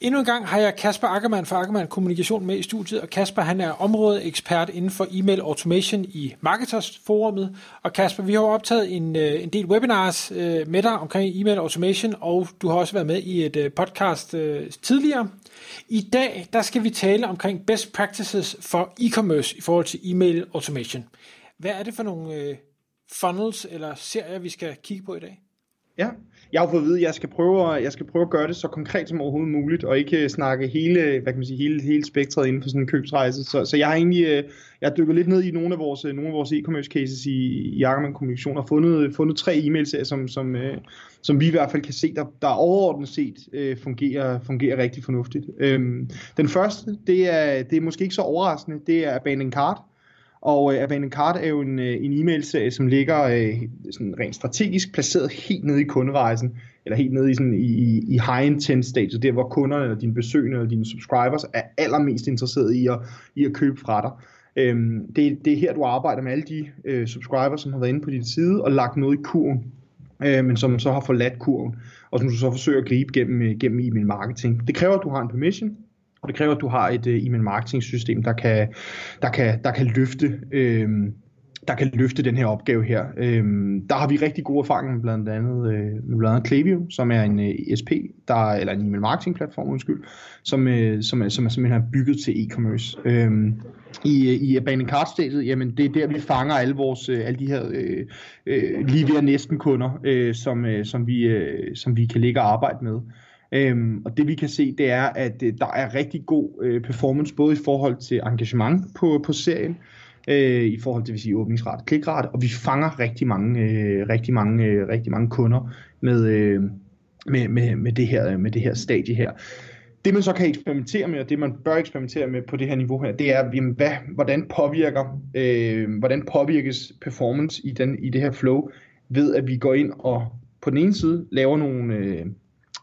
Endnu en gang har jeg Kasper Ackermann fra Ackermann Kommunikation med i studiet, og Kasper han er områdeekspert inden for e-mail automation i Marketers forumet. Og Kasper, vi har jo optaget en, øh, en del webinars øh, med dig omkring e-mail automation, og du har også været med i et øh, podcast øh, tidligere. I dag der skal vi tale omkring best practices for e-commerce i forhold til e-mail automation. Hvad er det for nogle øh, funnels eller serier, vi skal kigge på i dag? Ja, jeg har fået at vide, at jeg skal prøve, jeg skal prøve at gøre det så konkret som overhovedet muligt, og ikke øh, snakke hele, hvad kan man sige, hele, hele spektret inden for sådan en købsrejse. Så, så jeg har egentlig, øh, jeg har dykket lidt ned i nogle af vores, nogle af vores e-commerce cases i, i Ackermann Kommunikation, og fundet, fundet tre e-mails, som, som, øh, som vi i hvert fald kan se, der, der overordnet set øh, fungerer, fungerer rigtig fornuftigt. Øhm, den første, det er, det er måske ikke så overraskende, det er Abandoned Card. Og øh, Abandoned Cart er jo en, øh, en e-mail-serie, som ligger øh, sådan rent strategisk placeret helt nede i kunderejsen, eller helt nede i, sådan, i, i high intent stage, der hvor kunderne, eller dine besøgende, eller dine subscribers er allermest interesserede i at, i at købe fra dig. Øhm, det, det er her, du arbejder med alle de øh, subscribers, som har været inde på din side, og lagt noget i kurven, øh, men som så har forladt kurven, og som du så forsøger at gribe gennem, øh, gennem e-mail marketing. Det kræver, at du har en permission, og det kræver, at du har et uh, e-mail marketing system, der kan, der kan, der kan løfte øh, der kan løfte den her opgave her. Øhm, der har vi rigtig gode erfaringer med blandt andet, øh, med blandt andet Klaviyo, som er en øh, ESP, der, eller en e-mail marketing platform, undskyld, som, øh, som, er, som er simpelthen er bygget til e-commerce. Øhm, I øh, i abandoned cart stedet, jamen det er der, vi fanger alle vores, øh, alle de her øh, øh, lige ved næsten kunder, øh, som, øh, som, vi, øh, som vi kan ligge og arbejde med. Øhm, og det vi kan se, det er, at øh, der er rigtig god øh, performance, både i forhold til engagement på, på serien, øh, i forhold til vil sige, åbningsrate, klikrate, og vi fanger rigtig mange, øh, rigtig mange, øh, rigtig mange kunder med, øh, med, med, med, det her, med det her stadie her. Det man så kan eksperimentere med, og det man bør eksperimentere med på det her niveau her, det er, jamen, hvad, hvordan, påvirker, øh, hvordan påvirkes performance i, den, i det her flow, ved at vi går ind og på den ene side laver nogle, øh,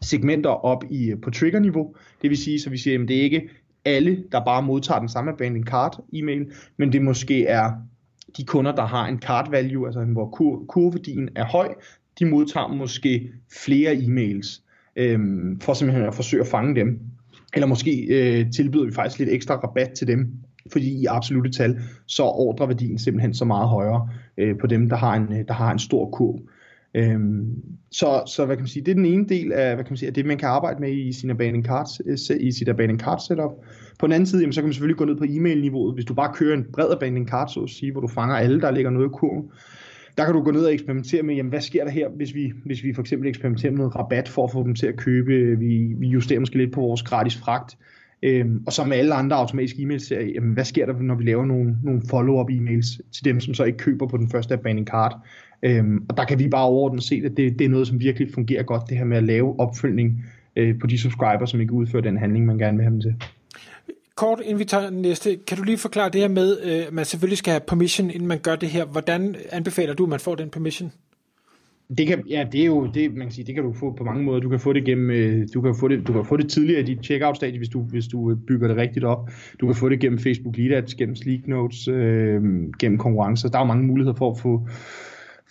segmenter op i, øh, på trigger-niveau. Det vil sige, så vi siger, at det er ikke alle, der bare modtager den samme abandoned card e-mail, men det måske er de kunder, der har en card value, altså hvor kur, kurværdien er høj, de modtager måske flere e-mails, øhm, for simpelthen at forsøge at fange dem. Eller måske øh, tilbyder vi faktisk lidt ekstra rabat til dem, fordi i absolute tal, så er ordreværdien simpelthen så meget højere øh, på dem, der har en, øh, der har en stor kurv. Øhm, så, så hvad kan man sige, det er den ene del af, hvad kan man sige, af det, man kan arbejde med i sin abandoned cards, øh, i sit abandoned card setup. På den anden side, jamen, så kan man selvfølgelig gå ned på e-mail-niveauet, hvis du bare kører en bred abandoned card, så at sige, hvor du fanger alle, der ligger noget i kurven. Der kan du gå ned og eksperimentere med, jamen, hvad sker der her, hvis vi, hvis vi for eksempel eksperimenterer med noget rabat for at få dem til at købe. Øh, vi, vi justerer måske lidt på vores gratis fragt. Øhm, og så med alle andre automatiske e-mails, jamen, hvad sker der, når vi laver nogle, nogle follow-up e-mails til dem, som så ikke køber på den første abandoned card? Øhm, og der kan vi bare overordnet se, at det, det er noget, som virkelig fungerer godt, det her med at lave opfølgning øh, på de subscribers, som ikke udfører den handling, man gerne vil have dem til. Kort, inden vi tager næste, kan du lige forklare det her med, øh, at man selvfølgelig skal have permission, inden man gør det her. Hvordan anbefaler du, at man får den permission? Det kan, ja, det er jo, det, man kan sige, det kan du få på mange måder. Du kan få det gennem, øh, du kan få det, du kan få det tidligere i dit checkout stadie, hvis du, hvis du øh, bygger det rigtigt op. Du kan få det gennem Facebook Lead Ads, gennem Sleek Notes, øh, gennem konkurrencer. Der er jo mange muligheder for at få,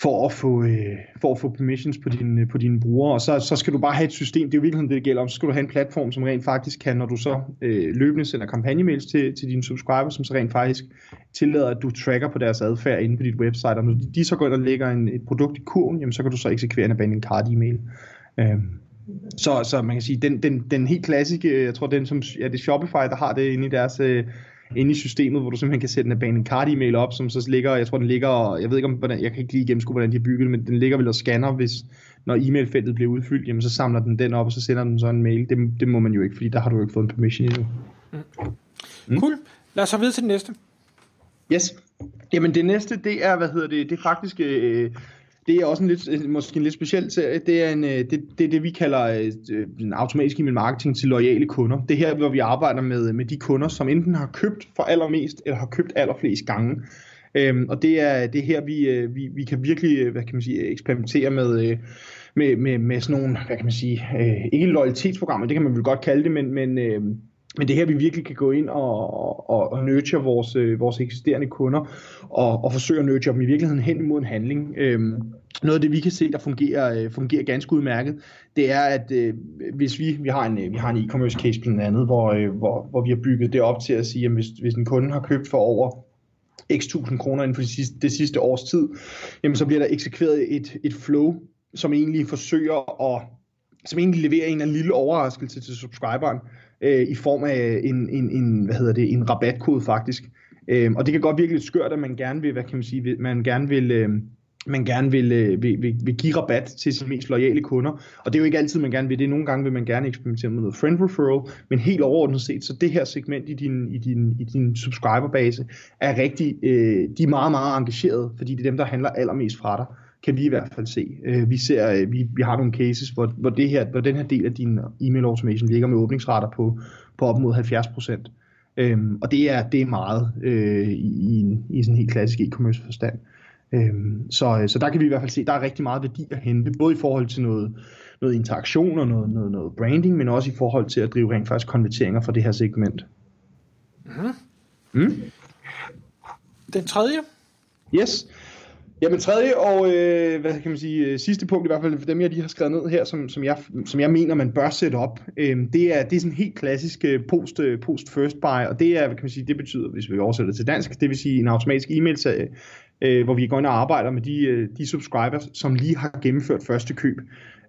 for at få, øh, for at få permissions på, din, på dine brugere, og så, så skal du bare have et system, det er jo virkelig det, det gælder om, så skal du have en platform, som rent faktisk kan, når du så øh, løbende sender kampagnemails til, til dine subscribers, som så rent faktisk tillader, at du tracker på deres adfærd inde på dit website, og når de så går ind og lægger en, et produkt i kurven, jamen så kan du så eksekvere en abandoned card e-mail. Øh, så, så man kan sige, den, den, den helt klassiske, jeg tror den som, ja, det er Shopify, der har det inde i deres øh, inde i systemet, hvor du simpelthen kan sætte en abandoned card e-mail op, som så ligger, jeg tror den ligger, jeg ved ikke om, hvordan, jeg kan ikke lige gennemskue, hvordan de har bygget det, men den ligger vel og scanner, hvis, når e-mailfeltet bliver udfyldt, jamen så samler den den op, og så sender den så en mail. Det, det må man jo ikke, fordi der har du jo ikke fået en permission endnu. Mm. Mm. Cool. Lad os så videre til det næste. Yes. Jamen det næste, det er, hvad hedder det, det er faktisk øh, det er også en lidt, måske en lidt speciel serie. Det er, en, øh, det, det, er det, vi kalder øh, øh, en automatisk email marketing til loyale kunder. Det er her, hvor vi arbejder med, med de kunder, som enten har købt for allermest, eller har købt allerflest gange. Øhm, og det er, det er her, vi, vi, vi kan virkelig hvad kan man sige, eksperimentere med, med, med, med sådan nogle, hvad kan man sige, øh, ikke loyalitetsprogrammer, det kan man vel godt kalde det, men, men, øh, men det her, vi virkelig kan gå ind og, og, og nurture vores, øh, vores eksisterende kunder, og, og forsøge at nurture dem i virkeligheden hen imod en handling. Øhm, noget af det, vi kan se, der fungerer, øh, fungerer ganske udmærket, det er, at øh, hvis vi, vi har en, øh, vi har en e-commerce case blandt andet, hvor, øh, hvor, hvor vi har bygget det op til at sige, at hvis, hvis en kunde har købt for over x tusind kroner inden for det sidste, det sidste års tid, jamen så bliver der eksekveret et, et flow, som egentlig forsøger at som egentlig leverer en, en lille overraskelse til subscriberen øh, i form af en, en, en, hvad hedder det, en rabatkode faktisk. Øh, og det kan godt virke lidt skørt, at man gerne vil, hvad kan man sige, man gerne vil, øh, man gerne vil, øh, vil, vil, vil give rabat til sine mest loyale kunder. Og det er jo ikke altid, man gerne vil det. Nogle gange vil man gerne eksperimentere med noget friend referral, men helt overordnet set, så det her segment i din, i din, i din subscriberbase er rigtig, øh, de er meget, meget engagerede, fordi det er dem, der handler allermest fra dig kan vi i hvert fald se. Øh, vi ser, øh, vi, vi har nogle cases, hvor, hvor, det her, hvor den her del af din e-mail automation ligger med åbningsrater på, på op mod 70 procent. Øhm, og det er, det er meget øh, i, i, i sådan en helt klassisk e-commerce forstand. Øhm, så, så der kan vi i hvert fald se, at der er rigtig meget værdi at hente, både i forhold til noget, noget interaktion og noget, noget, noget branding, men også i forhold til at drive rent faktisk konverteringer fra det her segment. Mm. Mm. Den tredje? Yes. Jamen tredje og øh, hvad kan man sige, øh, sidste punkt i hvert fald for dem jeg lige har skrevet ned her, som, som, jeg, som jeg mener man bør sætte op, øh, det, er, det er sådan helt klassisk øh, post, øh, post first buy, og det er, hvad kan man sige, det betyder, hvis vi oversætter det til dansk, det vil sige en automatisk e-mail serie, øh, hvor vi går ind og arbejder med de, øh, de subscribers, som lige har gennemført første køb.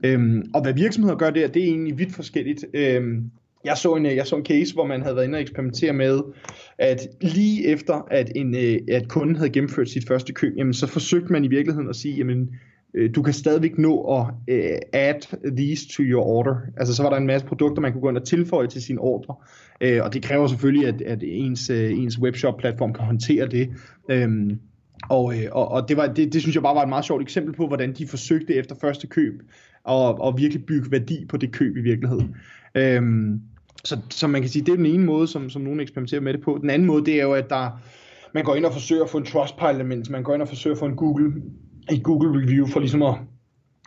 Øh, og hvad virksomheder gør der, det er egentlig vidt forskelligt. Øh, jeg så, en, øh, jeg så en case, hvor man havde været inde og eksperimentere med, at lige efter, at, en, øh, at kunden havde gennemført sit første køb, jamen, så forsøgte man i virkeligheden at sige, jamen, øh, du kan stadigvæk nå at uh, add these to your order. Altså så var der en masse produkter, man kunne gå ind og tilføje til sin ordre. Uh, og det kræver selvfølgelig, at, at ens, uh, ens webshop-platform kan håndtere det. Um, og, og, og det, var, det, det synes jeg bare var et meget sjovt eksempel på, hvordan de forsøgte efter første køb at, at virkelig bygge værdi på det køb i virkeligheden. Um, så, så man kan sige, det er den ene måde, som, som nogen eksperimenterer med det på. Den anden måde, det er jo, at der, man går ind og forsøger at få en Trustpilot, man går ind og forsøger at få en Google, et Google review for ligesom at,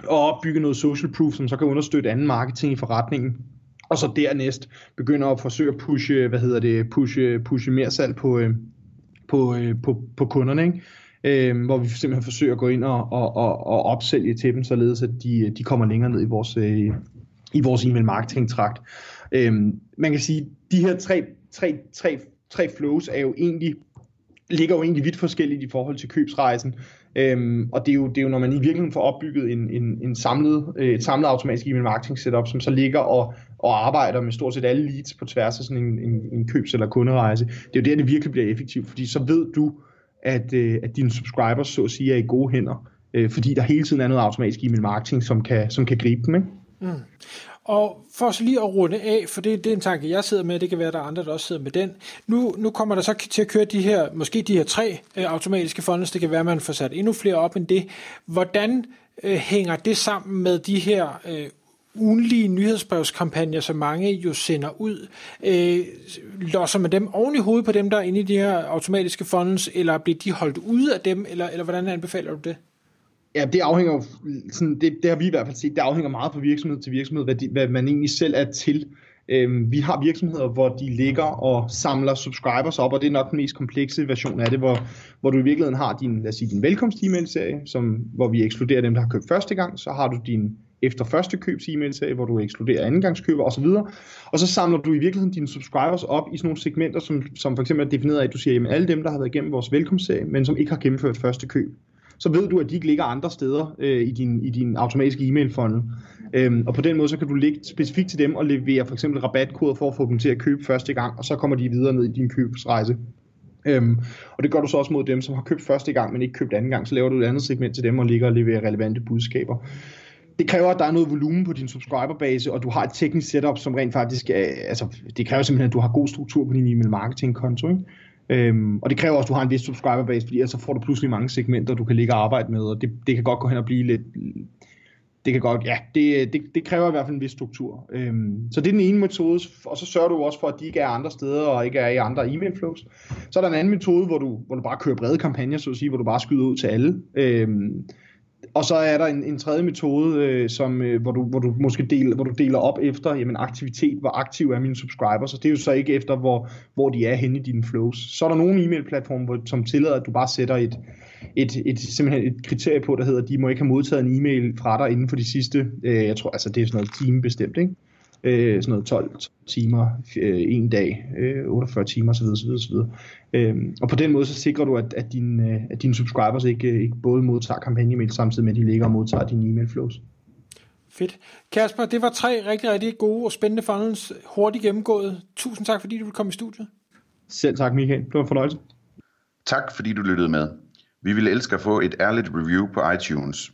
at opbygge noget social proof, som så kan understøtte anden marketing i forretningen. Og så dernæst begynder at forsøge at pushe, hvad hedder det, pushe, pushe mere salg på, øh, på, øh, på, på kunderne, ikke? Øh, hvor vi simpelthen forsøger at gå ind og, og, og, og opsælge til dem, således at de, de kommer længere ned i vores, øh, i vores e-mail marketing trakt. Øhm, man kan sige, de her tre, tre, tre, tre flows er jo egentlig ligger jo egentlig vidt forskelligt i forhold til købsrejsen. Øhm, og det er, jo, det er jo, når man i virkeligheden får opbygget en, en, en samlet, øh, et samlet automatisk e-mail marketing setup, som så ligger og, og arbejder med stort set alle leads på tværs af sådan en, en, en købs- eller kunderejse. Det er jo der, det virkelig bliver effektivt, fordi så ved du, at, øh, at dine subscribers så at sige er i gode hænder, øh, fordi der hele tiden er noget automatisk e-mail marketing, som kan, som kan gribe dem. Ikke? Mm. Og for så lige at runde af, for det, det er en tanke, jeg sidder med, det kan være, der er andre, der også sidder med den. Nu, nu kommer der så til at køre de her, måske de her tre øh, automatiske funds, det kan være, at man får sat endnu flere op end det. Hvordan øh, hænger det sammen med de her øh, ugenlige nyhedsbrevskampagner, som mange jo sender ud. Øh, losser man dem oven i hovedet på dem, der er inde i de her automatiske funds, eller bliver de holdt ude af dem, eller, eller hvordan anbefaler du det? Ja, det afhænger jo, sådan, det, det har vi i hvert fald set, det afhænger meget fra virksomhed til virksomhed, hvad, de, hvad man egentlig selv er til. Øhm, vi har virksomheder, hvor de ligger og samler subscribers op, og det er nok den mest komplekse version af det, hvor, hvor du i virkeligheden har din, lad os sige, din velkomst e-mail serie, som, hvor vi ekskluderer dem, der har købt første gang, så har du din efter første købs e-mail serie, hvor du ekskluderer andengangskøber osv. Og så samler du i virkeligheden dine subscribers op i sådan nogle segmenter, som, som for eksempel er defineret af, at du siger, at alle dem, der har været igennem vores velkomstserie, men som ikke har gennemført første køb, så ved du, at de ikke ligger andre steder øh, i, din, i din automatiske e-mail funnel. Øhm, og på den måde, så kan du ligge specifikt til dem og levere for eksempel rabatkoder for at få dem til at købe første gang, og så kommer de videre ned i din købsrejse. Øhm, og det gør du så også mod dem, som har købt første gang, men ikke købt anden gang. Så laver du et andet segment til dem og ligger og leverer relevante budskaber. Det kræver, at der er noget volumen på din subscriberbase, og du har et teknisk setup, som rent faktisk er, altså, det kræver simpelthen, at du har god struktur på din e-mail marketing konto. Ikke? Øhm, og det kræver også, at du har en vis subscriberbase, fordi ellers så får du pludselig mange segmenter, du kan ligge og arbejde med, og det, det kan godt gå hen og blive lidt... Det kan godt, ja, det, det, det kræver i hvert fald en vis struktur. Øhm, så det er den ene metode, og så sørger du også for, at de ikke er andre steder, og ikke er i andre e-mail flows. Så er der en anden metode, hvor du, hvor du bare kører brede kampagner, så at sige, hvor du bare skyder ud til alle. Øhm, og så er der en, en tredje metode, øh, som, øh, hvor, du, hvor du måske deler, hvor du deler op efter jamen, aktivitet, hvor aktiv er mine subscribers, og det er jo så ikke efter, hvor, hvor de er henne i dine flows. Så er der nogle e-mail-platforme, som tillader, at du bare sætter et, et, et, simpelthen et kriterie på, der hedder, at de må ikke have modtaget en e-mail fra dig inden for de sidste, øh, jeg tror, altså det er sådan noget timebestemt, ikke? Øh, sådan noget 12 timer, øh, en dag, øh, 48 timer osv. osv., osv. Øh, og på den måde så sikrer du, at, at, din, øh, at dine subscribers ikke, ikke både modtager kampagnemail samtidig med, at de ligger og modtager dine e-mail flows. Fedt. Kasper, det var tre rigtig, rigtig gode og spændende funnels hurtigt gennemgået. Tusind tak, fordi du ville komme i studiet. Selv tak, Michael. Det var en fornøjelse. Tak, fordi du lyttede med. Vi ville elske at få et ærligt review på iTunes.